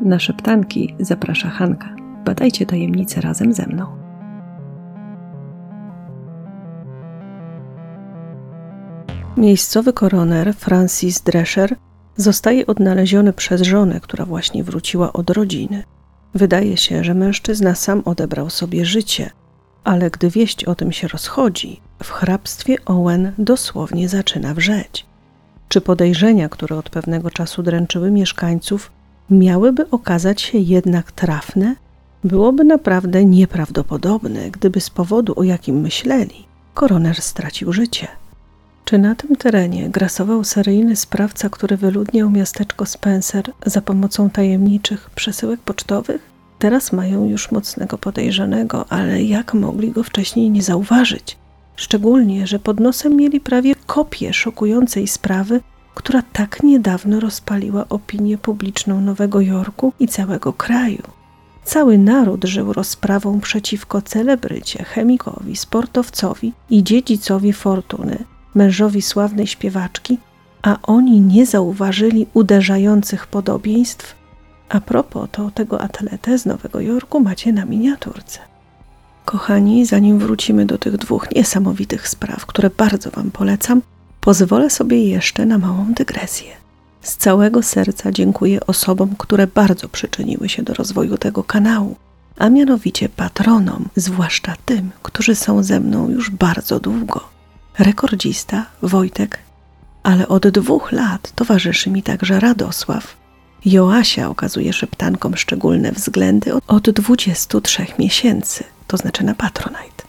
Na szeptanki zaprasza Hanka. Badajcie tajemnice razem ze mną. Miejscowy koroner Francis Drescher zostaje odnaleziony przez żonę, która właśnie wróciła od rodziny. Wydaje się, że mężczyzna sam odebrał sobie życie, ale gdy wieść o tym się rozchodzi, w hrabstwie Owen dosłownie zaczyna wrzeć. Czy podejrzenia, które od pewnego czasu dręczyły mieszkańców, miałyby okazać się jednak trafne? Byłoby naprawdę nieprawdopodobne, gdyby z powodu, o jakim myśleli, koroner stracił życie. Czy na tym terenie grasował seryjny sprawca, który wyludniał miasteczko Spencer za pomocą tajemniczych przesyłek pocztowych? Teraz mają już mocnego podejrzanego, ale jak mogli go wcześniej nie zauważyć? Szczególnie, że pod nosem mieli prawie kopię szokującej sprawy, która tak niedawno rozpaliła opinię publiczną Nowego Jorku i całego kraju. Cały naród żył rozprawą przeciwko celebrycie, chemikowi, sportowcowi i dziedzicowi fortuny, mężowi sławnej śpiewaczki, a oni nie zauważyli uderzających podobieństw. A propos, to tego atletę z Nowego Jorku macie na miniaturce. Kochani, zanim wrócimy do tych dwóch niesamowitych spraw, które bardzo Wam polecam, pozwolę sobie jeszcze na małą dygresję. Z całego serca dziękuję osobom, które bardzo przyczyniły się do rozwoju tego kanału, a mianowicie patronom, zwłaszcza tym, którzy są ze mną już bardzo długo. Rekordzista Wojtek, ale od dwóch lat towarzyszy mi także Radosław. Joasia okazuje szeptankom szczególne względy od 23 miesięcy, to znaczy na Patronite.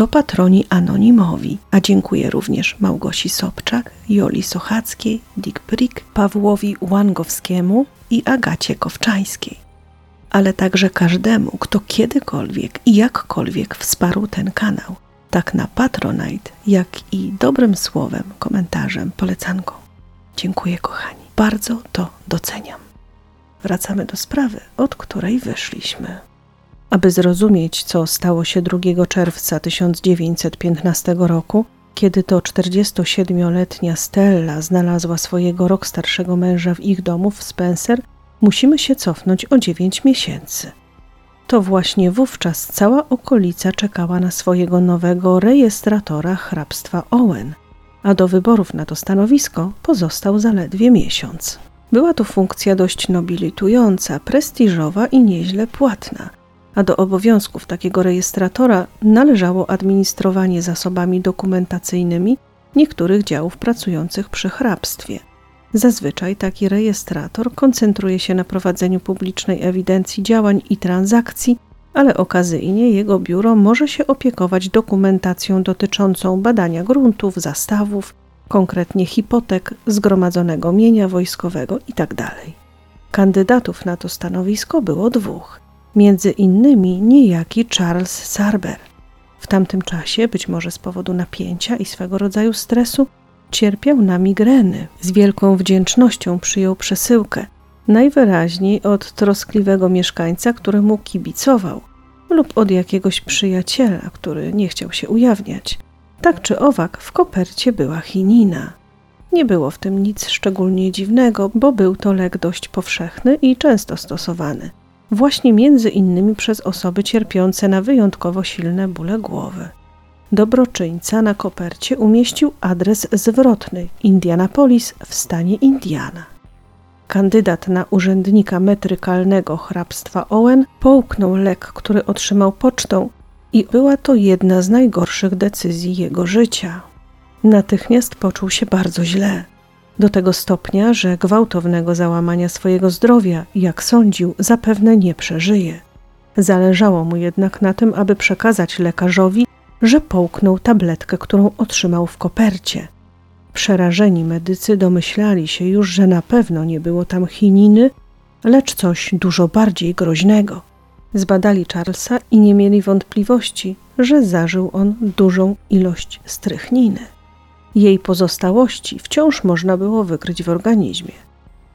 To patroni anonimowi, a dziękuję również Małgosi Sobczak, Joli Sochackiej, Dick Brick, Pawłowi Łangowskiemu i Agacie Kowczańskiej. Ale także każdemu, kto kiedykolwiek i jakkolwiek wsparł ten kanał, tak na Patronite, jak i dobrym słowem, komentarzem, polecanką. Dziękuję, kochani. Bardzo to doceniam. Wracamy do sprawy, od której wyszliśmy. Aby zrozumieć, co stało się 2 czerwca 1915 roku, kiedy to 47-letnia Stella znalazła swojego rok starszego męża w ich domu w Spencer, musimy się cofnąć o 9 miesięcy. To właśnie wówczas cała okolica czekała na swojego nowego rejestratora hrabstwa Owen, a do wyborów na to stanowisko pozostał zaledwie miesiąc. Była to funkcja dość nobilitująca, prestiżowa i nieźle płatna – a do obowiązków takiego rejestratora należało administrowanie zasobami dokumentacyjnymi niektórych działów pracujących przy hrabstwie. Zazwyczaj taki rejestrator koncentruje się na prowadzeniu publicznej ewidencji działań i transakcji, ale okazyjnie jego biuro może się opiekować dokumentacją dotyczącą badania gruntów, zastawów, konkretnie hipotek, zgromadzonego mienia wojskowego itd. Tak Kandydatów na to stanowisko było dwóch między innymi niejaki Charles Sarber. W tamtym czasie, być może z powodu napięcia i swego rodzaju stresu, cierpiał na migreny. Z wielką wdzięcznością przyjął przesyłkę, najwyraźniej od troskliwego mieszkańca, który mu kibicował, lub od jakiegoś przyjaciela, który nie chciał się ujawniać. Tak czy owak, w kopercie była chinina. Nie było w tym nic szczególnie dziwnego, bo był to lek dość powszechny i często stosowany właśnie między innymi przez osoby cierpiące na wyjątkowo silne bóle głowy. Dobroczyńca na kopercie umieścił adres zwrotny Indianapolis w stanie Indiana. Kandydat na urzędnika metrykalnego hrabstwa Owen połknął lek, który otrzymał pocztą i była to jedna z najgorszych decyzji jego życia. Natychmiast poczuł się bardzo źle do tego stopnia, że gwałtownego załamania swojego zdrowia, jak sądził, zapewne nie przeżyje. Zależało mu jednak na tym, aby przekazać lekarzowi, że połknął tabletkę, którą otrzymał w kopercie. Przerażeni medycy domyślali się już, że na pewno nie było tam chininy, lecz coś dużo bardziej groźnego. Zbadali Charlesa i nie mieli wątpliwości, że zażył on dużą ilość strychniny. Jej pozostałości wciąż można było wykryć w organizmie.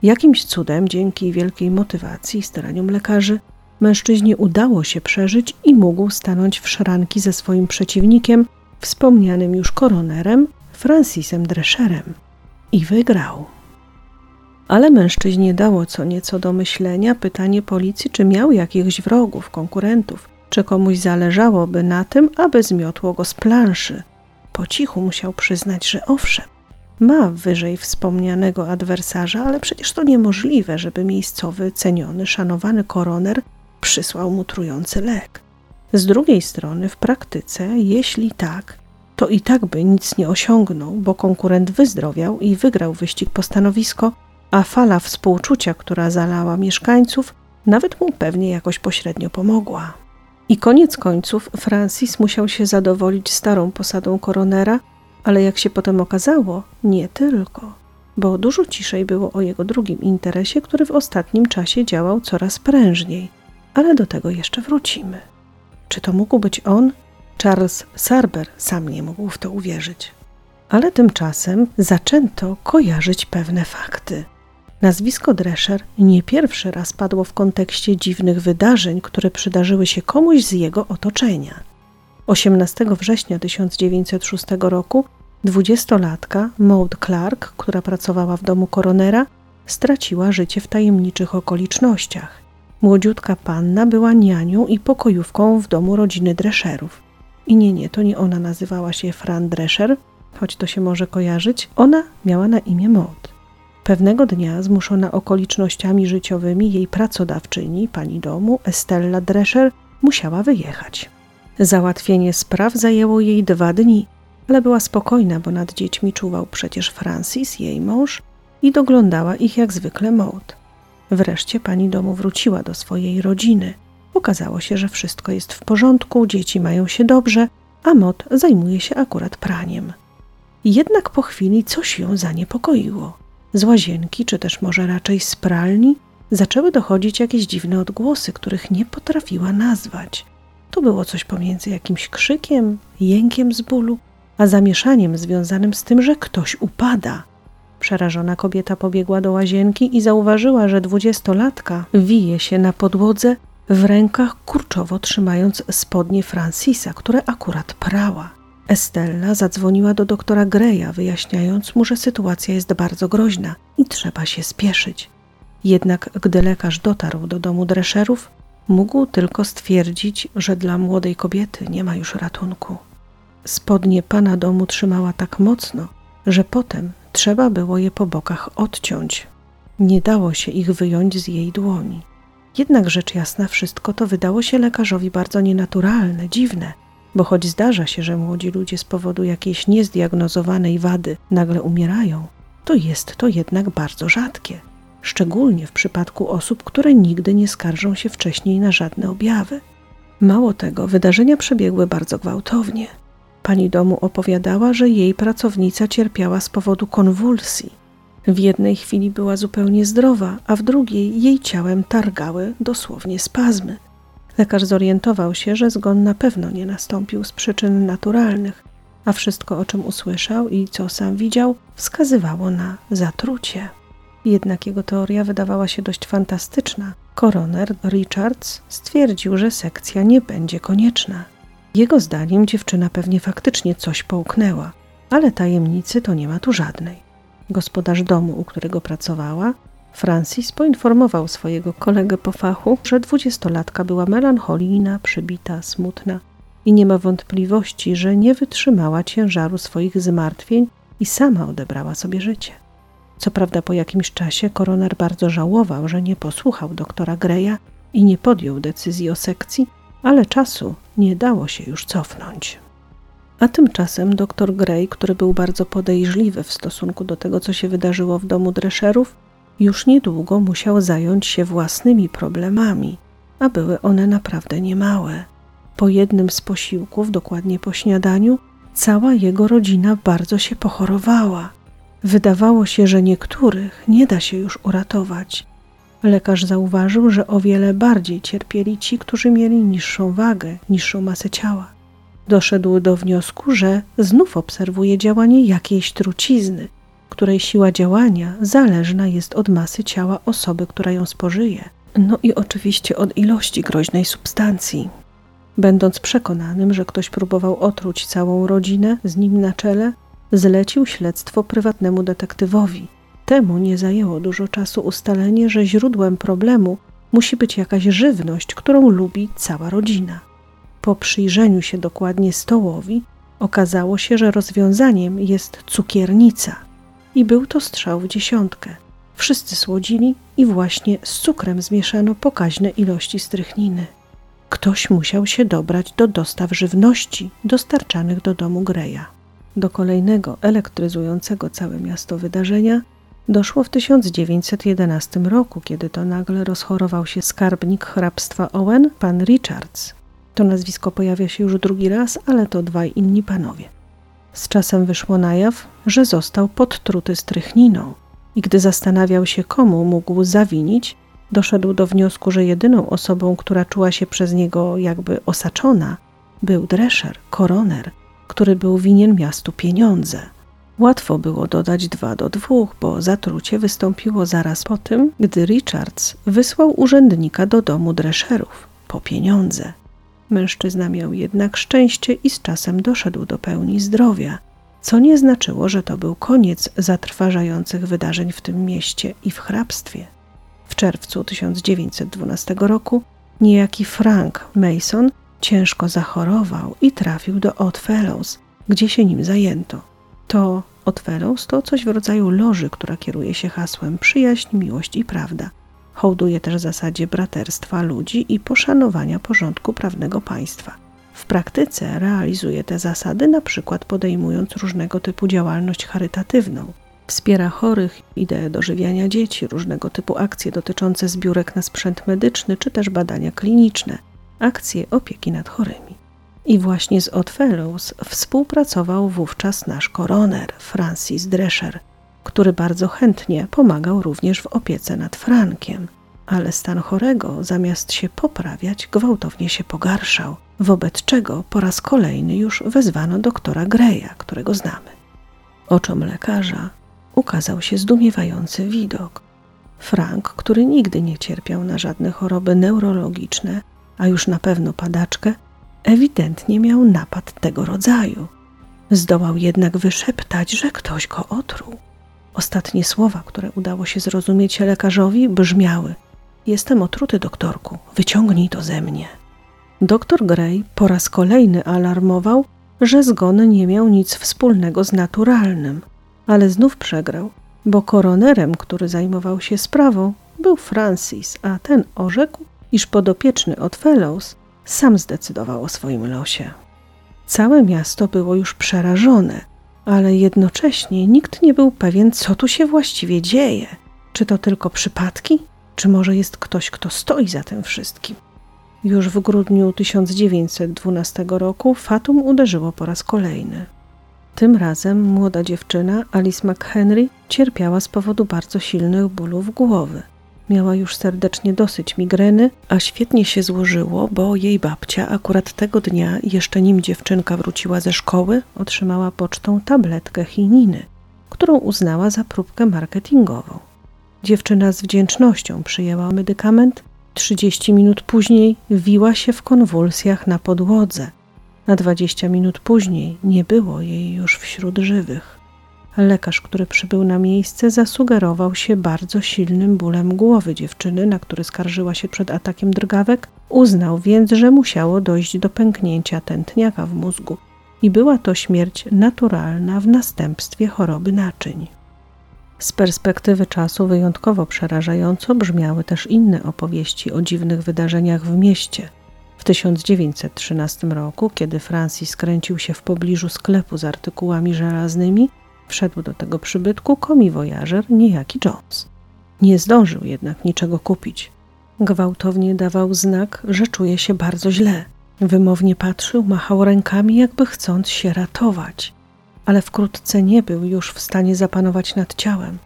Jakimś cudem, dzięki wielkiej motywacji i staraniom lekarzy, mężczyźnie udało się przeżyć i mógł stanąć w szranki ze swoim przeciwnikiem, wspomnianym już koronerem Francisem Drescherem. I wygrał. Ale mężczyźnie dało co nieco do myślenia pytanie policji, czy miał jakichś wrogów, konkurentów, czy komuś zależałoby na tym, aby zmiotło go z planszy. Po cichu musiał przyznać, że owszem, ma wyżej wspomnianego adwersarza, ale przecież to niemożliwe, żeby miejscowy, ceniony, szanowany koroner przysłał mu trujący lek. Z drugiej strony, w praktyce, jeśli tak, to i tak by nic nie osiągnął, bo konkurent wyzdrowiał i wygrał wyścig po stanowisko, a fala współczucia, która zalała mieszkańców, nawet mu pewnie jakoś pośrednio pomogła. I koniec końców Francis musiał się zadowolić starą posadą koronera, ale jak się potem okazało, nie tylko, bo dużo ciszej było o jego drugim interesie, który w ostatnim czasie działał coraz prężniej, ale do tego jeszcze wrócimy. Czy to mógł być on? Charles Sarber sam nie mógł w to uwierzyć. Ale tymczasem zaczęto kojarzyć pewne fakty. Nazwisko Drescher nie pierwszy raz padło w kontekście dziwnych wydarzeń, które przydarzyły się komuś z jego otoczenia. 18 września 1906 roku dwudziestolatka Maud Clark, która pracowała w domu koronera, straciła życie w tajemniczych okolicznościach. Młodziutka panna była nianią i pokojówką w domu rodziny Drescherów. I nie, nie, to nie ona nazywała się Fran Drescher, choć to się może kojarzyć, ona miała na imię Maud. Pewnego dnia, zmuszona okolicznościami życiowymi, jej pracodawczyni, pani domu, Estella Drescher, musiała wyjechać. Załatwienie spraw zajęło jej dwa dni, ale była spokojna, bo nad dziećmi czuwał przecież Francis, jej mąż, i doglądała ich jak zwykle Maud. Wreszcie pani domu wróciła do swojej rodziny. Okazało się, że wszystko jest w porządku, dzieci mają się dobrze, a Maud zajmuje się akurat praniem. Jednak po chwili coś ją zaniepokoiło. Z łazienki, czy też może raczej z pralni, zaczęły dochodzić jakieś dziwne odgłosy, których nie potrafiła nazwać. To było coś pomiędzy jakimś krzykiem, jękiem z bólu, a zamieszaniem związanym z tym, że ktoś upada. Przerażona kobieta pobiegła do łazienki i zauważyła, że dwudziestolatka wije się na podłodze, w rękach kurczowo trzymając spodnie Francisa, które akurat prała. Estella zadzwoniła do doktora Greya, wyjaśniając mu, że sytuacja jest bardzo groźna i trzeba się spieszyć. Jednak gdy lekarz dotarł do domu Drescherów, mógł tylko stwierdzić, że dla młodej kobiety nie ma już ratunku. Spodnie pana domu trzymała tak mocno, że potem trzeba było je po bokach odciąć. Nie dało się ich wyjąć z jej dłoni. Jednak rzecz jasna, wszystko to wydało się lekarzowi bardzo nienaturalne, dziwne – bo choć zdarza się, że młodzi ludzie z powodu jakiejś niezdiagnozowanej wady nagle umierają, to jest to jednak bardzo rzadkie, szczególnie w przypadku osób, które nigdy nie skarżą się wcześniej na żadne objawy. Mało tego, wydarzenia przebiegły bardzo gwałtownie. Pani domu opowiadała, że jej pracownica cierpiała z powodu konwulsji. W jednej chwili była zupełnie zdrowa, a w drugiej jej ciałem targały dosłownie spazmy. Lekarz zorientował się, że zgon na pewno nie nastąpił z przyczyn naturalnych, a wszystko, o czym usłyszał i co sam widział, wskazywało na zatrucie. Jednak jego teoria wydawała się dość fantastyczna. Koroner Richards stwierdził, że sekcja nie będzie konieczna. Jego zdaniem dziewczyna pewnie faktycznie coś połknęła, ale tajemnicy to nie ma tu żadnej. Gospodarz domu, u którego pracowała, Francis poinformował swojego kolegę po fachu, że dwudziestolatka była melancholijna, przybita, smutna i nie ma wątpliwości, że nie wytrzymała ciężaru swoich zmartwień i sama odebrała sobie życie. Co prawda po jakimś czasie koroner bardzo żałował, że nie posłuchał doktora Greya i nie podjął decyzji o sekcji, ale czasu nie dało się już cofnąć. A tymczasem doktor Grey, który był bardzo podejrzliwy w stosunku do tego, co się wydarzyło w domu Drescherów, już niedługo musiał zająć się własnymi problemami, a były one naprawdę niemałe. Po jednym z posiłków, dokładnie po śniadaniu, cała jego rodzina bardzo się pochorowała. Wydawało się, że niektórych nie da się już uratować. Lekarz zauważył, że o wiele bardziej cierpieli ci, którzy mieli niższą wagę, niższą masę ciała. Doszedł do wniosku, że znów obserwuje działanie jakiejś trucizny, której siła działania zależna jest od masy ciała osoby, która ją spożyje, no i oczywiście od ilości groźnej substancji. Będąc przekonanym, że ktoś próbował otruć całą rodzinę z nim na czele, zlecił śledztwo prywatnemu detektywowi. Temu nie zajęło dużo czasu ustalenie, że źródłem problemu musi być jakaś żywność, którą lubi cała rodzina. Po przyjrzeniu się dokładnie stołowi, okazało się, że rozwiązaniem jest cukiernica. I był to strzał w dziesiątkę. Wszyscy słodzili i właśnie z cukrem zmieszano pokaźne ilości strychniny. Ktoś musiał się dobrać do dostaw żywności dostarczanych do domu Greja. Do kolejnego elektryzującego całe miasto wydarzenia doszło w 1911 roku, kiedy to nagle rozchorował się skarbnik hrabstwa Owen, pan Richards. To nazwisko pojawia się już drugi raz, ale to dwaj inni panowie. Z czasem wyszło na jaw, że został podtruty strychniną i gdy zastanawiał się, komu mógł zawinić, doszedł do wniosku, że jedyną osobą, która czuła się przez niego jakby osaczona, był Drescher, koroner, który był winien miastu pieniądze. Łatwo było dodać dwa do dwóch, bo zatrucie wystąpiło zaraz po tym, gdy Richards wysłał urzędnika do domu Drescherów po pieniądze. Mężczyzna miał jednak szczęście i z czasem doszedł do pełni zdrowia, co nie znaczyło, że to był koniec zatrważających wydarzeń w tym mieście i w hrabstwie. W czerwcu 1912 roku niejaki Frank Mason ciężko zachorował i trafił do Odd Fellows, gdzie się nim zajęto. To Odd Fellows to coś w rodzaju loży, która kieruje się hasłem przyjaźń, miłość i prawda. Hołduje też zasadzie braterstwa ludzi i poszanowania porządku prawnego państwa. W praktyce realizuje te zasady, na przykład podejmując różnego typu działalność charytatywną. Wspiera chorych, ideę dożywiania dzieci, różnego typu akcje dotyczące zbiórek na sprzęt medyczny czy też badania kliniczne, akcje opieki nad chorymi. I właśnie z Odd współpracował wówczas nasz koroner Francis Drescher, który bardzo chętnie pomagał również w opiece nad Frankiem. Ale stan chorego, zamiast się poprawiać, gwałtownie się pogarszał, wobec czego po raz kolejny już wezwano doktora Greya, którego znamy. Oczom lekarza ukazał się zdumiewający widok. Frank, który nigdy nie cierpiał na żadne choroby neurologiczne, a już na pewno padaczkę, ewidentnie miał napad tego rodzaju. Zdołał jednak wyszeptać, że ktoś go otruł. Ostatnie słowa, które udało się zrozumieć lekarzowi, brzmiały: Jestem otruty, doktorku, wyciągnij to ze mnie. Doktor Gray po raz kolejny alarmował, że zgon nie miał nic wspólnego z naturalnym, ale znów przegrał, bo koronerem, który zajmował się sprawą, był Francis, a ten orzekł, iż podopieczny od Fellows sam zdecydował o swoim losie. Całe miasto było już przerażone, ale jednocześnie nikt nie był pewien, co tu się właściwie dzieje. Czy to tylko przypadki, czy może jest ktoś, kto stoi za tym wszystkim? Już w grudniu 1912 roku Fatum uderzyło po raz kolejny. Tym razem młoda dziewczyna Alice McHenry cierpiała z powodu bardzo silnych bólów głowy. Miała już serdecznie dosyć migreny, a świetnie się złożyło, bo jej babcia akurat tego dnia, jeszcze nim dziewczynka wróciła ze szkoły, otrzymała pocztą tabletkę chininy, którą uznała za próbkę marketingową. Dziewczyna z wdzięcznością przyjęła medykament. Trzydzieści minut później wiła się w konwulsjach na podłodze, a dwadzieścia minut później nie było jej już wśród żywych. Lekarz, który przybył na miejsce, zasugerował się bardzo silnym bólem głowy dziewczyny, na który skarżyła się przed atakiem drgawek. Uznał więc, że musiało dojść do pęknięcia tętniaka w mózgu i była to śmierć naturalna w następstwie choroby naczyń. Z perspektywy czasu wyjątkowo przerażająco brzmiały też inne opowieści o dziwnych wydarzeniach w mieście. W 1913 roku, kiedy Francis kręcił się w pobliżu sklepu z artykułami żelaznymi, Wszedł do tego przybytku komiwojażer niejaki Jones. Nie zdążył jednak niczego kupić. Gwałtownie dawał znak, że czuje się bardzo źle. Wymownie patrzył, machał rękami, jakby chcąc się ratować, ale wkrótce nie był już w stanie zapanować nad ciałem.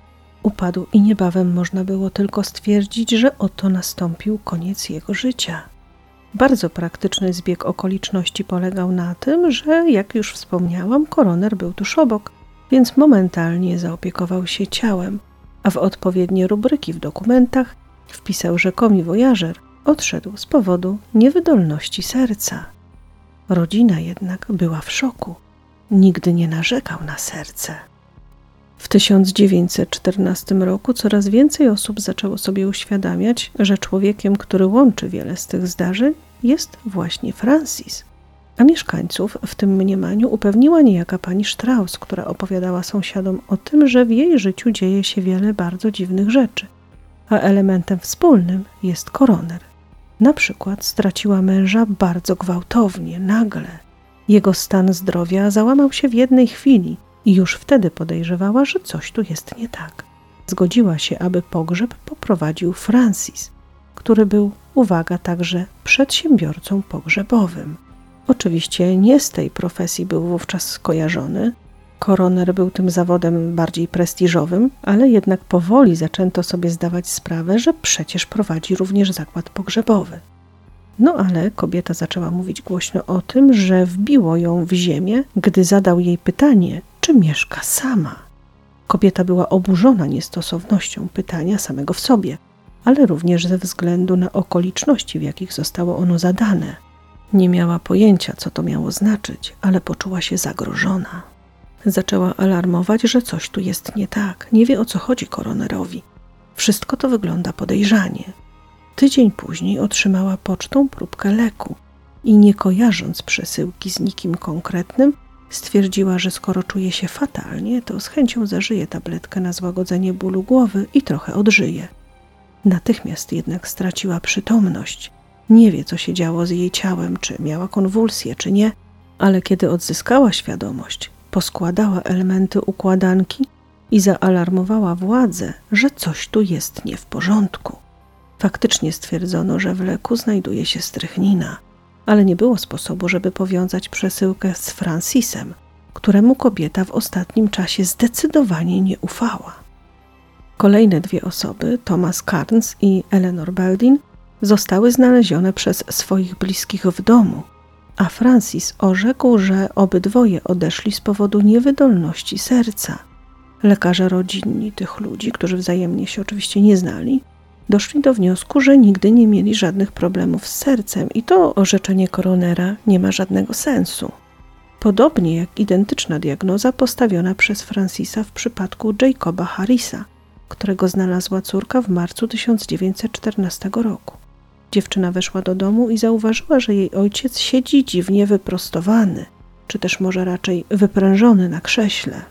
Upadł i niebawem można było tylko stwierdzić, że oto nastąpił koniec jego życia. Bardzo praktyczny zbieg okoliczności polegał na tym, że, jak już wspomniałam, koroner był tuż obok więc momentalnie zaopiekował się ciałem, a w odpowiednie rubryki w dokumentach wpisał rzekomi wojażer odszedł z powodu niewydolności serca. Rodzina jednak była w szoku. Nigdy nie narzekał na serce. W 1914 roku coraz więcej osób zaczęło sobie uświadamiać, że człowiekiem, który łączy wiele z tych zdarzeń, jest właśnie Francis. A mieszkańców w tym mniemaniu upewniła niejaka pani Strauss, która opowiadała sąsiadom o tym, że w jej życiu dzieje się wiele bardzo dziwnych rzeczy, a elementem wspólnym jest koroner. Na przykład straciła męża bardzo gwałtownie, nagle. Jego stan zdrowia załamał się w jednej chwili i już wtedy podejrzewała, że coś tu jest nie tak. Zgodziła się, aby pogrzeb poprowadził Francis, który był, uwaga, także przedsiębiorcą pogrzebowym. Oczywiście nie z tej profesji był wówczas skojarzony. Koroner był tym zawodem bardziej prestiżowym, ale jednak powoli zaczęto sobie zdawać sprawę, że przecież prowadzi również zakład pogrzebowy. No ale kobieta zaczęła mówić głośno o tym, że wbiło ją w ziemię, gdy zadał jej pytanie, czy mieszka sama. Kobieta była oburzona niestosownością pytania samego w sobie, ale również ze względu na okoliczności, w jakich zostało ono zadane. Nie miała pojęcia, co to miało znaczyć, ale poczuła się zagrożona. Zaczęła alarmować, że coś tu jest nie tak, nie wie o co chodzi koronerowi. Wszystko to wygląda podejrzanie. Tydzień później otrzymała pocztą próbkę leku i nie kojarząc przesyłki z nikim konkretnym, stwierdziła, że skoro czuje się fatalnie, to z chęcią zażyje tabletkę na złagodzenie bólu głowy i trochę odżyje. Natychmiast jednak straciła przytomność nie wie, co się działo z jej ciałem, czy miała konwulsję, czy nie, ale kiedy odzyskała świadomość, poskładała elementy układanki i zaalarmowała władzę, że coś tu jest nie w porządku. Faktycznie stwierdzono, że w leku znajduje się strychnina, ale nie było sposobu, żeby powiązać przesyłkę z Francisem, któremu kobieta w ostatnim czasie zdecydowanie nie ufała. Kolejne dwie osoby, Thomas Carnes i Eleanor Beldin, zostały znalezione przez swoich bliskich w domu, a Francis orzekł, że obydwoje odeszli z powodu niewydolności serca. Lekarze rodzinni tych ludzi, którzy wzajemnie się oczywiście nie znali, doszli do wniosku, że nigdy nie mieli żadnych problemów z sercem i to orzeczenie koronera nie ma żadnego sensu. Podobnie jak identyczna diagnoza postawiona przez Francisa w przypadku Jacoba Harrisa, którego znalazła córka w marcu 1914 roku. Dziewczyna weszła do domu i zauważyła, że jej ojciec siedzi dziwnie wyprostowany, czy też może raczej wyprężony na krześle.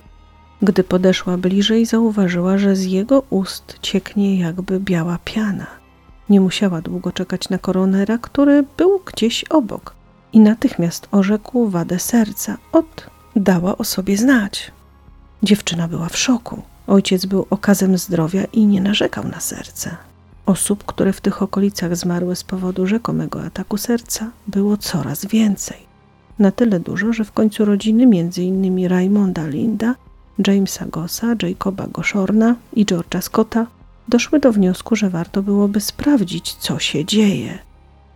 Gdy podeszła bliżej, zauważyła, że z jego ust cieknie jakby biała piana. Nie musiała długo czekać na koronera, który był gdzieś obok i natychmiast orzekł wadę serca. Ot, dała o sobie znać. Dziewczyna była w szoku. Ojciec był okazem zdrowia i nie narzekał na serce. Osób, które w tych okolicach zmarły z powodu rzekomego ataku serca, było coraz więcej. Na tyle dużo, że w końcu rodziny m.in. Raymonda Linda, Jamesa Gossa, Jacoba Goshorna i George'a Scotta doszły do wniosku, że warto byłoby sprawdzić, co się dzieje.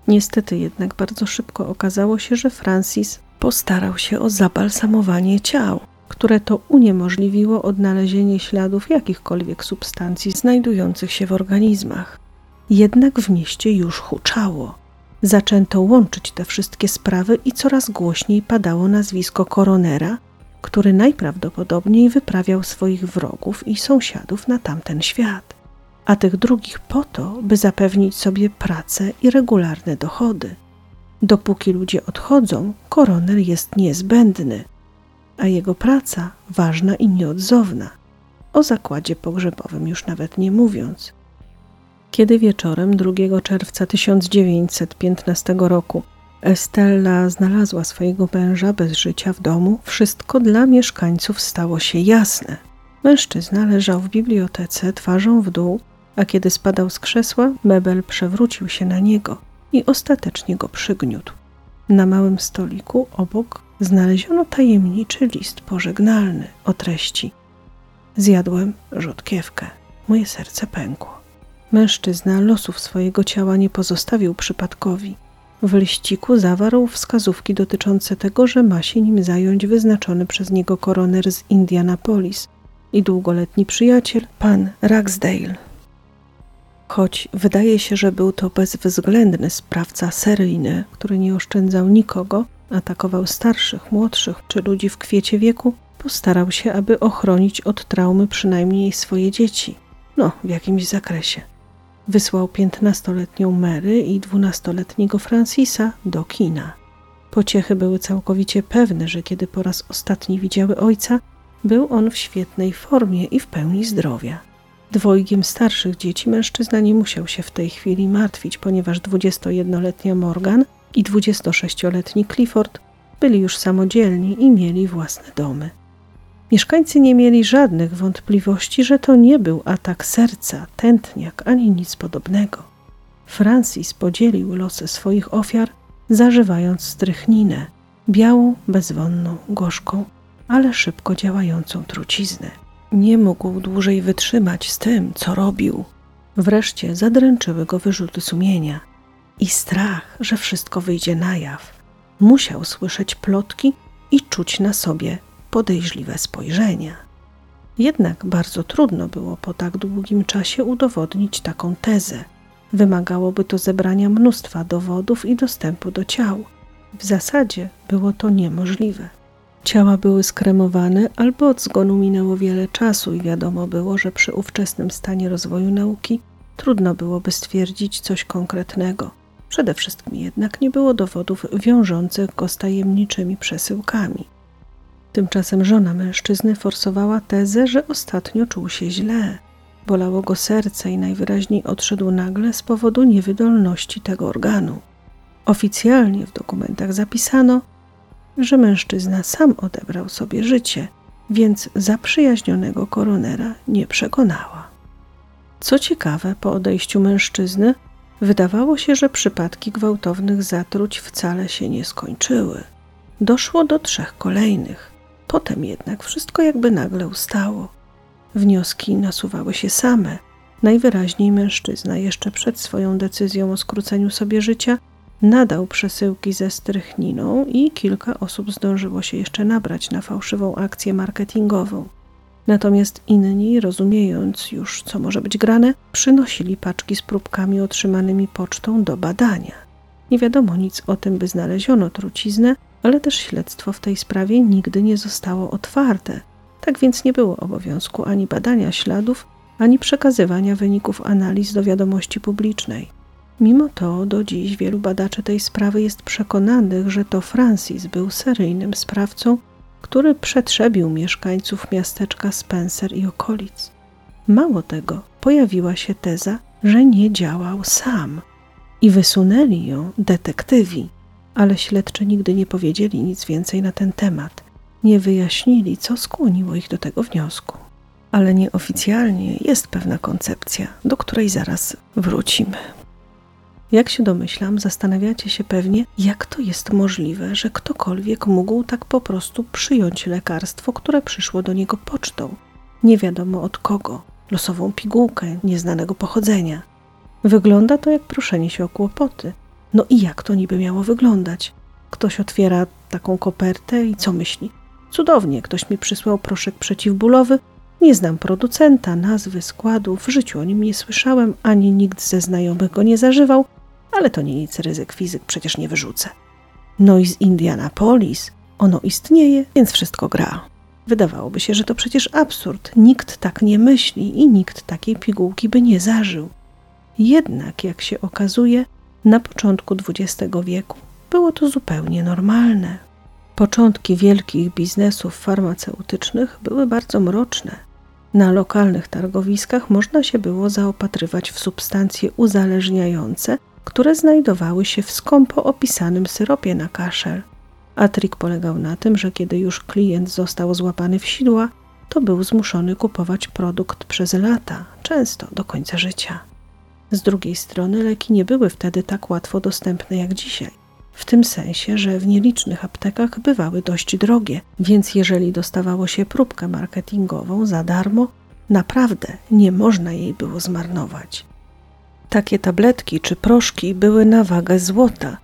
Niestety jednak bardzo szybko okazało się, że Francis postarał się o zabalsamowanie ciał, które to uniemożliwiło odnalezienie śladów jakichkolwiek substancji znajdujących się w organizmach. Jednak w mieście już huczało. Zaczęto łączyć te wszystkie sprawy i coraz głośniej padało nazwisko koronera, który najprawdopodobniej wyprawiał swoich wrogów i sąsiadów na tamten świat, a tych drugich po to, by zapewnić sobie pracę i regularne dochody. Dopóki ludzie odchodzą, koroner jest niezbędny, a jego praca ważna i nieodzowna. O zakładzie pogrzebowym już nawet nie mówiąc. Kiedy wieczorem 2 czerwca 1915 roku Estella znalazła swojego męża bez życia w domu, wszystko dla mieszkańców stało się jasne. Mężczyzna leżał w bibliotece twarzą w dół, a kiedy spadał z krzesła, mebel przewrócił się na niego i ostatecznie go przygniótł. Na małym stoliku obok znaleziono tajemniczy list pożegnalny o treści: Zjadłem rzodkiewkę, moje serce pękło. Mężczyzna losów swojego ciała nie pozostawił przypadkowi. W liściku zawarł wskazówki dotyczące tego, że ma się nim zająć wyznaczony przez niego koroner z Indianapolis i długoletni przyjaciel, pan Ragsdale. Choć wydaje się, że był to bezwzględny sprawca seryjny, który nie oszczędzał nikogo, atakował starszych, młodszych czy ludzi w kwiecie wieku, postarał się, aby ochronić od traumy przynajmniej swoje dzieci. No, w jakimś zakresie. Wysłał piętnastoletnią Mary i dwunastoletniego Francisa do kina. Pociechy były całkowicie pewne, że kiedy po raz ostatni widziały ojca, był on w świetnej formie i w pełni zdrowia. Dwojgiem starszych dzieci mężczyzna nie musiał się w tej chwili martwić, ponieważ 21-letnia Morgan i 26-letni Clifford byli już samodzielni i mieli własne domy. Mieszkańcy nie mieli żadnych wątpliwości, że to nie był atak serca, tętniak ani nic podobnego. Francis podzielił losy swoich ofiar, zażywając strychninę, białą, bezwonną, gorzką, ale szybko działającą truciznę. Nie mógł dłużej wytrzymać z tym, co robił. Wreszcie zadręczyły go wyrzuty sumienia i strach, że wszystko wyjdzie na jaw. Musiał słyszeć plotki i czuć na sobie podejrzliwe spojrzenia. Jednak bardzo trudno było po tak długim czasie udowodnić taką tezę. Wymagałoby to zebrania mnóstwa dowodów i dostępu do ciał. W zasadzie było to niemożliwe. Ciała były skremowane, albo od zgonu minęło wiele czasu i wiadomo było, że przy ówczesnym stanie rozwoju nauki trudno byłoby stwierdzić coś konkretnego. Przede wszystkim jednak nie było dowodów wiążących go z tajemniczymi przesyłkami. Tymczasem żona mężczyzny forsowała tezę, że ostatnio czuł się źle. Bolało go serce i najwyraźniej odszedł nagle z powodu niewydolności tego organu. Oficjalnie w dokumentach zapisano, że mężczyzna sam odebrał sobie życie, więc zaprzyjaźnionego koronera nie przekonała. Co ciekawe, po odejściu mężczyzny wydawało się, że przypadki gwałtownych zatruć wcale się nie skończyły. Doszło do trzech kolejnych. Potem jednak wszystko jakby nagle ustało. Wnioski nasuwały się same. Najwyraźniej mężczyzna jeszcze przed swoją decyzją o skróceniu sobie życia nadał przesyłki ze strychniną i kilka osób zdążyło się jeszcze nabrać na fałszywą akcję marketingową. Natomiast inni, rozumiejąc już, co może być grane, przynosili paczki z próbkami otrzymanymi pocztą do badania. Nie wiadomo nic o tym, by znaleziono truciznę, ale też śledztwo w tej sprawie nigdy nie zostało otwarte. Tak więc nie było obowiązku ani badania śladów, ani przekazywania wyników analiz do wiadomości publicznej. Mimo to do dziś wielu badaczy tej sprawy jest przekonanych, że to Francis był seryjnym sprawcą, który przetrzebił mieszkańców miasteczka Spencer i okolic. Mało tego, pojawiła się teza, że nie działał sam i wysunęli ją detektywi, ale śledczy nigdy nie powiedzieli nic więcej na ten temat. Nie wyjaśnili, co skłoniło ich do tego wniosku. Ale nieoficjalnie jest pewna koncepcja, do której zaraz wrócimy. Jak się domyślam, zastanawiacie się pewnie, jak to jest możliwe, że ktokolwiek mógł tak po prostu przyjąć lekarstwo, które przyszło do niego pocztą. Nie wiadomo od kogo, losową pigułkę nieznanego pochodzenia. Wygląda to jak proszenie się o kłopoty. No i jak to niby miało wyglądać? Ktoś otwiera taką kopertę i co myśli? Cudownie, ktoś mi przysłał proszek przeciwbólowy. Nie znam producenta, nazwy, składu, w życiu o nim nie słyszałem, ani nikt ze znajomych go nie zażywał, ale to nie nic ryzyk fizyk przecież nie wyrzucę. No i z Indianapolis ono istnieje, więc wszystko gra. Wydawałoby się, że to przecież absurd. Nikt tak nie myśli i nikt takiej pigułki by nie zażył. Jednak, jak się okazuje, na początku XX wieku było to zupełnie normalne. Początki wielkich biznesów farmaceutycznych były bardzo mroczne. Na lokalnych targowiskach można się było zaopatrywać w substancje uzależniające które znajdowały się w skąpo opisanym syropie na kaszel. A trik polegał na tym, że kiedy już klient został złapany w sidła, to był zmuszony kupować produkt przez lata, często do końca życia. Z drugiej strony leki nie były wtedy tak łatwo dostępne jak dzisiaj. W tym sensie, że w nielicznych aptekach bywały dość drogie, więc jeżeli dostawało się próbkę marketingową za darmo, naprawdę nie można jej było zmarnować. Takie tabletki czy proszki były na wagę złota,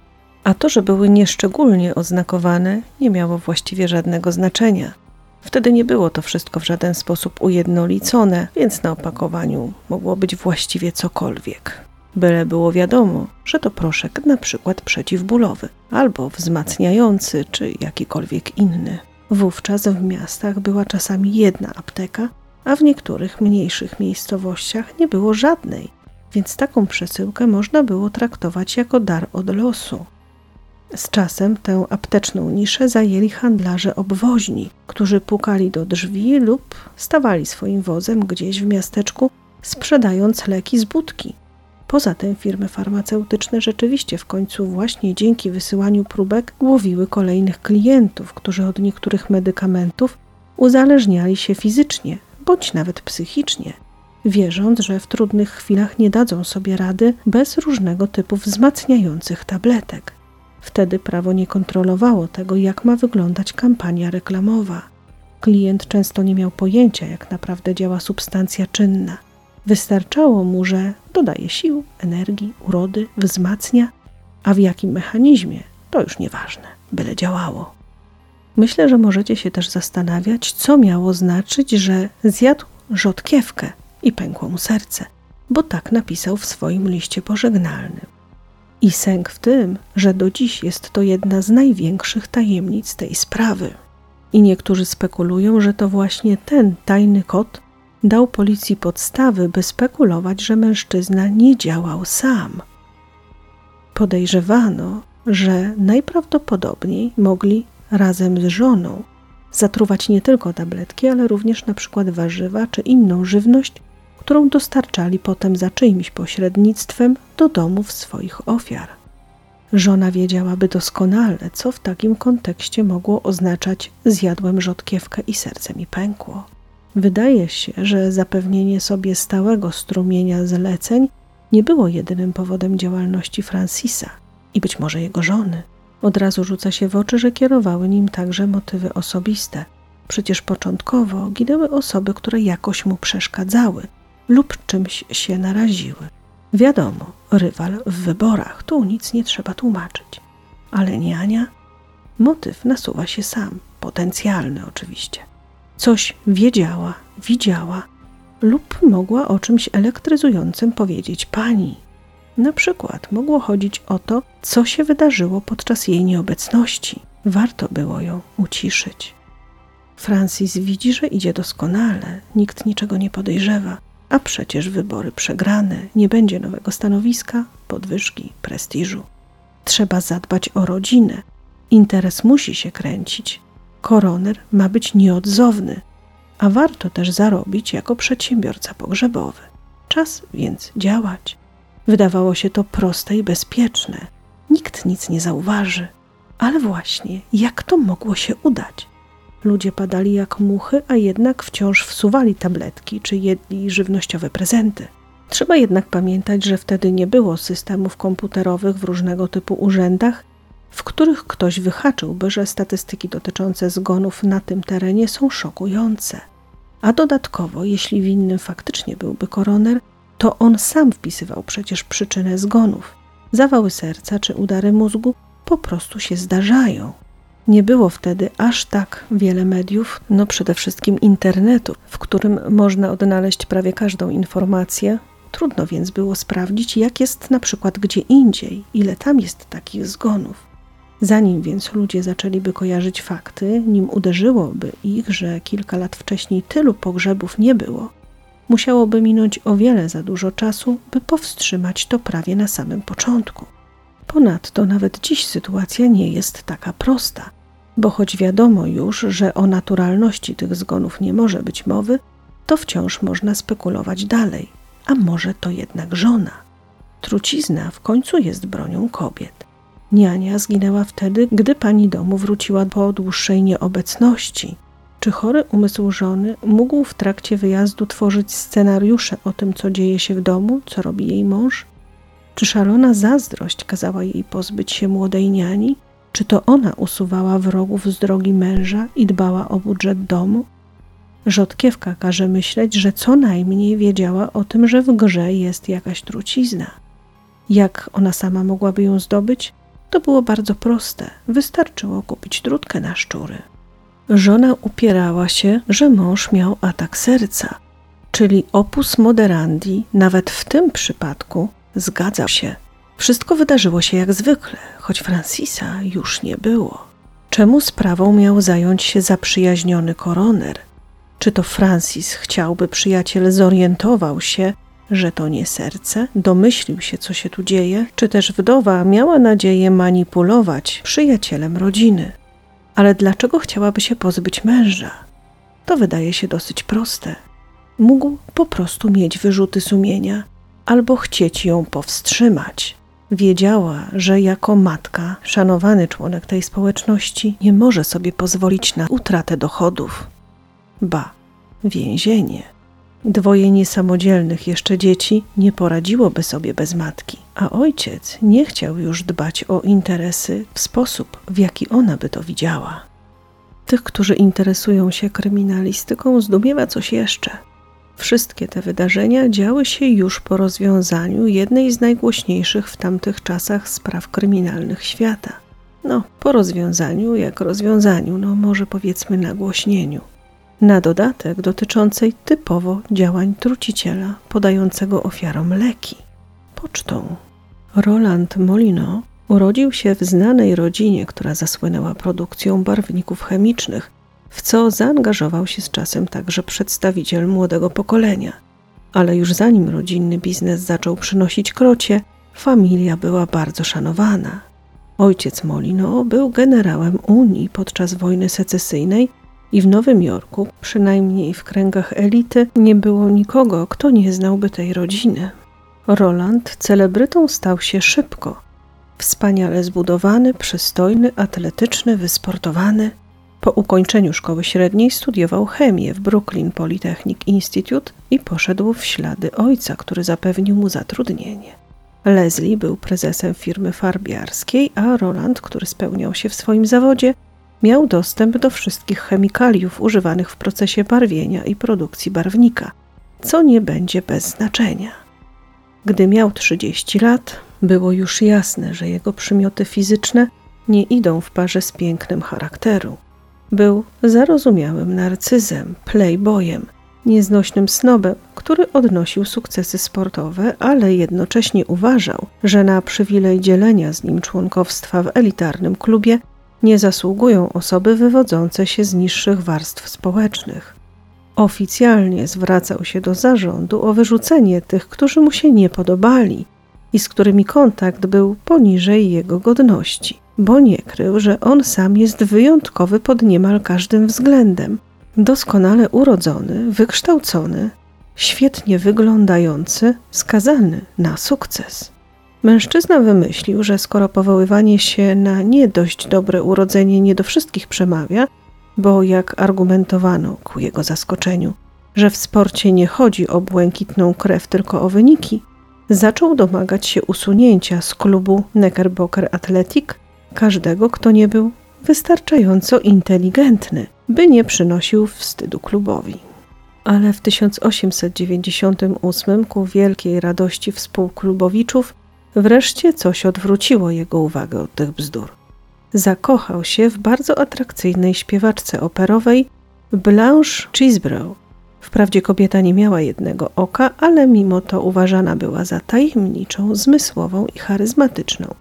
a to, że były nieszczególnie oznakowane, nie miało właściwie żadnego znaczenia. Wtedy nie było to wszystko w żaden sposób ujednolicone, więc na opakowaniu mogło być właściwie cokolwiek. Byle było wiadomo, że to proszek na przykład przeciwbólowy, albo wzmacniający, czy jakikolwiek inny. Wówczas w miastach była czasami jedna apteka, a w niektórych mniejszych miejscowościach nie było żadnej, więc taką przesyłkę można było traktować jako dar od losu. Z czasem tę apteczną niszę zajęli handlarze obwoźni, którzy pukali do drzwi lub stawali swoim wozem gdzieś w miasteczku, sprzedając leki z budki. Poza tym firmy farmaceutyczne rzeczywiście w końcu właśnie dzięki wysyłaniu próbek łowiły kolejnych klientów, którzy od niektórych medykamentów uzależniali się fizycznie bądź nawet psychicznie, wierząc, że w trudnych chwilach nie dadzą sobie rady bez różnego typu wzmacniających tabletek. Wtedy prawo nie kontrolowało tego, jak ma wyglądać kampania reklamowa. Klient często nie miał pojęcia, jak naprawdę działa substancja czynna. Wystarczało mu, że dodaje sił, energii, urody, wzmacnia, a w jakim mechanizmie to już nieważne, byle działało. Myślę, że możecie się też zastanawiać, co miało znaczyć, że zjadł rzodkiewkę i pękło mu serce, bo tak napisał w swoim liście pożegnalnym. I sęk w tym, że do dziś jest to jedna z największych tajemnic tej sprawy. I niektórzy spekulują, że to właśnie ten tajny kot dał policji podstawy, by spekulować, że mężczyzna nie działał sam. Podejrzewano, że najprawdopodobniej mogli razem z żoną zatruwać nie tylko tabletki, ale również na przykład warzywa czy inną żywność, którą dostarczali potem za czyimś pośrednictwem do domów swoich ofiar. Żona wiedziałaby doskonale, co w takim kontekście mogło oznaczać zjadłem rzodkiewkę i serce mi pękło. Wydaje się, że zapewnienie sobie stałego strumienia zleceń nie było jedynym powodem działalności Francisa i być może jego żony. Od razu rzuca się w oczy, że kierowały nim także motywy osobiste. Przecież początkowo ginęły osoby, które jakoś mu przeszkadzały lub czymś się naraziły. Wiadomo, rywal w wyborach, tu nic nie trzeba tłumaczyć. Ale niania? Motyw nasuwa się sam, potencjalny oczywiście. Coś wiedziała, widziała lub mogła o czymś elektryzującym powiedzieć pani. Na przykład mogło chodzić o to, co się wydarzyło podczas jej nieobecności. Warto było ją uciszyć. Francis widzi, że idzie doskonale, nikt niczego nie podejrzewa, a przecież wybory przegrane, nie będzie nowego stanowiska, podwyżki, prestiżu. Trzeba zadbać o rodzinę. Interes musi się kręcić. Koroner ma być nieodzowny, a warto też zarobić jako przedsiębiorca pogrzebowy. Czas więc działać. Wydawało się to proste i bezpieczne. Nikt nic nie zauważy. Ale właśnie, jak to mogło się udać? Ludzie padali jak muchy, a jednak wciąż wsuwali tabletki czy jedli żywnościowe prezenty. Trzeba jednak pamiętać, że wtedy nie było systemów komputerowych w różnego typu urzędach, w których ktoś wyhaczyłby, że statystyki dotyczące zgonów na tym terenie są szokujące. A dodatkowo, jeśli winnym faktycznie byłby koroner, to on sam wpisywał przecież przyczynę zgonów. Zawały serca czy udary mózgu po prostu się zdarzają. Nie było wtedy aż tak wiele mediów, no przede wszystkim internetu, w którym można odnaleźć prawie każdą informację. Trudno więc było sprawdzić, jak jest na przykład gdzie indziej, ile tam jest takich zgonów. Zanim więc ludzie zaczęliby kojarzyć fakty, nim uderzyłoby ich, że kilka lat wcześniej tylu pogrzebów nie było, musiałoby minąć o wiele za dużo czasu, by powstrzymać to prawie na samym początku. Ponadto nawet dziś sytuacja nie jest taka prosta, bo choć wiadomo już, że o naturalności tych zgonów nie może być mowy, to wciąż można spekulować dalej, a może to jednak żona. Trucizna w końcu jest bronią kobiet. Niania zginęła wtedy, gdy pani domu wróciła po dłuższej nieobecności. Czy chory umysł żony mógł w trakcie wyjazdu tworzyć scenariusze o tym, co dzieje się w domu, co robi jej mąż? Czy szalona zazdrość kazała jej pozbyć się młodej niani? Czy to ona usuwała wrogów z drogi męża i dbała o budżet domu? Rzodkiewka każe myśleć, że co najmniej wiedziała o tym, że w grze jest jakaś trucizna. Jak ona sama mogłaby ją zdobyć? To było bardzo proste. Wystarczyło kupić trutkę na szczury. Żona upierała się, że mąż miał atak serca, czyli opus moderandi, nawet w tym przypadku zgadzał się. Wszystko wydarzyło się jak zwykle, choć Francisa już nie było. Czemu sprawą miał zająć się zaprzyjaźniony koroner? Czy to Francis chciałby przyjaciel zorientował się, że to nie serce, domyślił się, co się tu dzieje, czy też wdowa miała nadzieję manipulować przyjacielem rodziny? Ale dlaczego chciałaby się pozbyć męża? To wydaje się dosyć proste. Mógł po prostu mieć wyrzuty sumienia albo chcieć ją powstrzymać. Wiedziała, że jako matka, szanowany członek tej społeczności, nie może sobie pozwolić na utratę dochodów. Ba, więzienie. Dwoje niesamodzielnych jeszcze dzieci nie poradziłoby sobie bez matki, a ojciec nie chciał już dbać o interesy w sposób, w jaki ona by to widziała. Tych, którzy interesują się kryminalistyką, zdumiewa coś jeszcze. Wszystkie te wydarzenia działy się już po rozwiązaniu jednej z najgłośniejszych w tamtych czasach spraw kryminalnych świata. No, po rozwiązaniu, jak rozwiązaniu, no może powiedzmy nagłośnieniu na dodatek dotyczącej typowo działań truciciela podającego ofiarom leki pocztą. Roland Molino urodził się w znanej rodzinie, która zasłynęła produkcją barwników chemicznych, w co zaangażował się z czasem także przedstawiciel młodego pokolenia. Ale już zanim rodzinny biznes zaczął przynosić krocie, familia była bardzo szanowana. Ojciec Molino był generałem Unii podczas wojny secesyjnej i w Nowym Jorku, przynajmniej w kręgach elity, nie było nikogo, kto nie znałby tej rodziny. Roland celebrytą stał się szybko. Wspaniale zbudowany, przystojny, atletyczny, wysportowany. Po ukończeniu szkoły średniej studiował chemię w Brooklyn Polytechnic Institute i poszedł w ślady ojca, który zapewnił mu zatrudnienie. Leslie był prezesem firmy farbiarskiej, a Roland, który spełniał się w swoim zawodzie, miał dostęp do wszystkich chemikaliów używanych w procesie barwienia i produkcji barwnika, co nie będzie bez znaczenia. Gdy miał 30 lat, było już jasne, że jego przymioty fizyczne nie idą w parze z pięknym charakteru. Był zarozumiałym narcyzem, playboyem, nieznośnym snobem, który odnosił sukcesy sportowe, ale jednocześnie uważał, że na przywilej dzielenia z nim członkowstwa w elitarnym klubie nie zasługują osoby wywodzące się z niższych warstw społecznych. Oficjalnie zwracał się do zarządu o wyrzucenie tych, którzy mu się nie podobali i z którymi kontakt był poniżej jego godności, bo nie krył, że on sam jest wyjątkowy pod niemal każdym względem. Doskonale urodzony, wykształcony, świetnie wyglądający, skazany na sukces. Mężczyzna wymyślił, że skoro powoływanie się na nie dość dobre urodzenie nie do wszystkich przemawia, bo jak argumentowano ku jego zaskoczeniu, że w sporcie nie chodzi o błękitną krew, tylko o wyniki, zaczął domagać się usunięcia z klubu Neckerbocker Athletic każdego, kto nie był wystarczająco inteligentny, by nie przynosił wstydu klubowi. Ale w 1898 ku wielkiej radości współklubowiczów Wreszcie coś odwróciło jego uwagę od tych bzdur. Zakochał się w bardzo atrakcyjnej śpiewaczce operowej Blanche Chisbrough. Wprawdzie kobieta nie miała jednego oka, ale mimo to uważana była za tajemniczą, zmysłową i charyzmatyczną,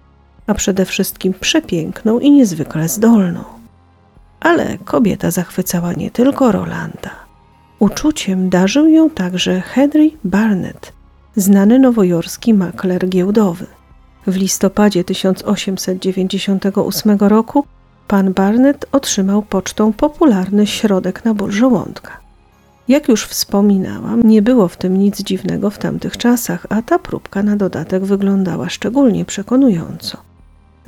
a przede wszystkim przepiękną i niezwykle zdolną. Ale kobieta zachwycała nie tylko Rolanda. Uczuciem darzył ją także Henry Barnett, znany nowojorski makler giełdowy. W listopadzie 1898 roku pan Barnett otrzymał pocztą popularny środek na ból żołądka. Jak już wspominałam, nie było w tym nic dziwnego w tamtych czasach, a ta próbka na dodatek wyglądała szczególnie przekonująco.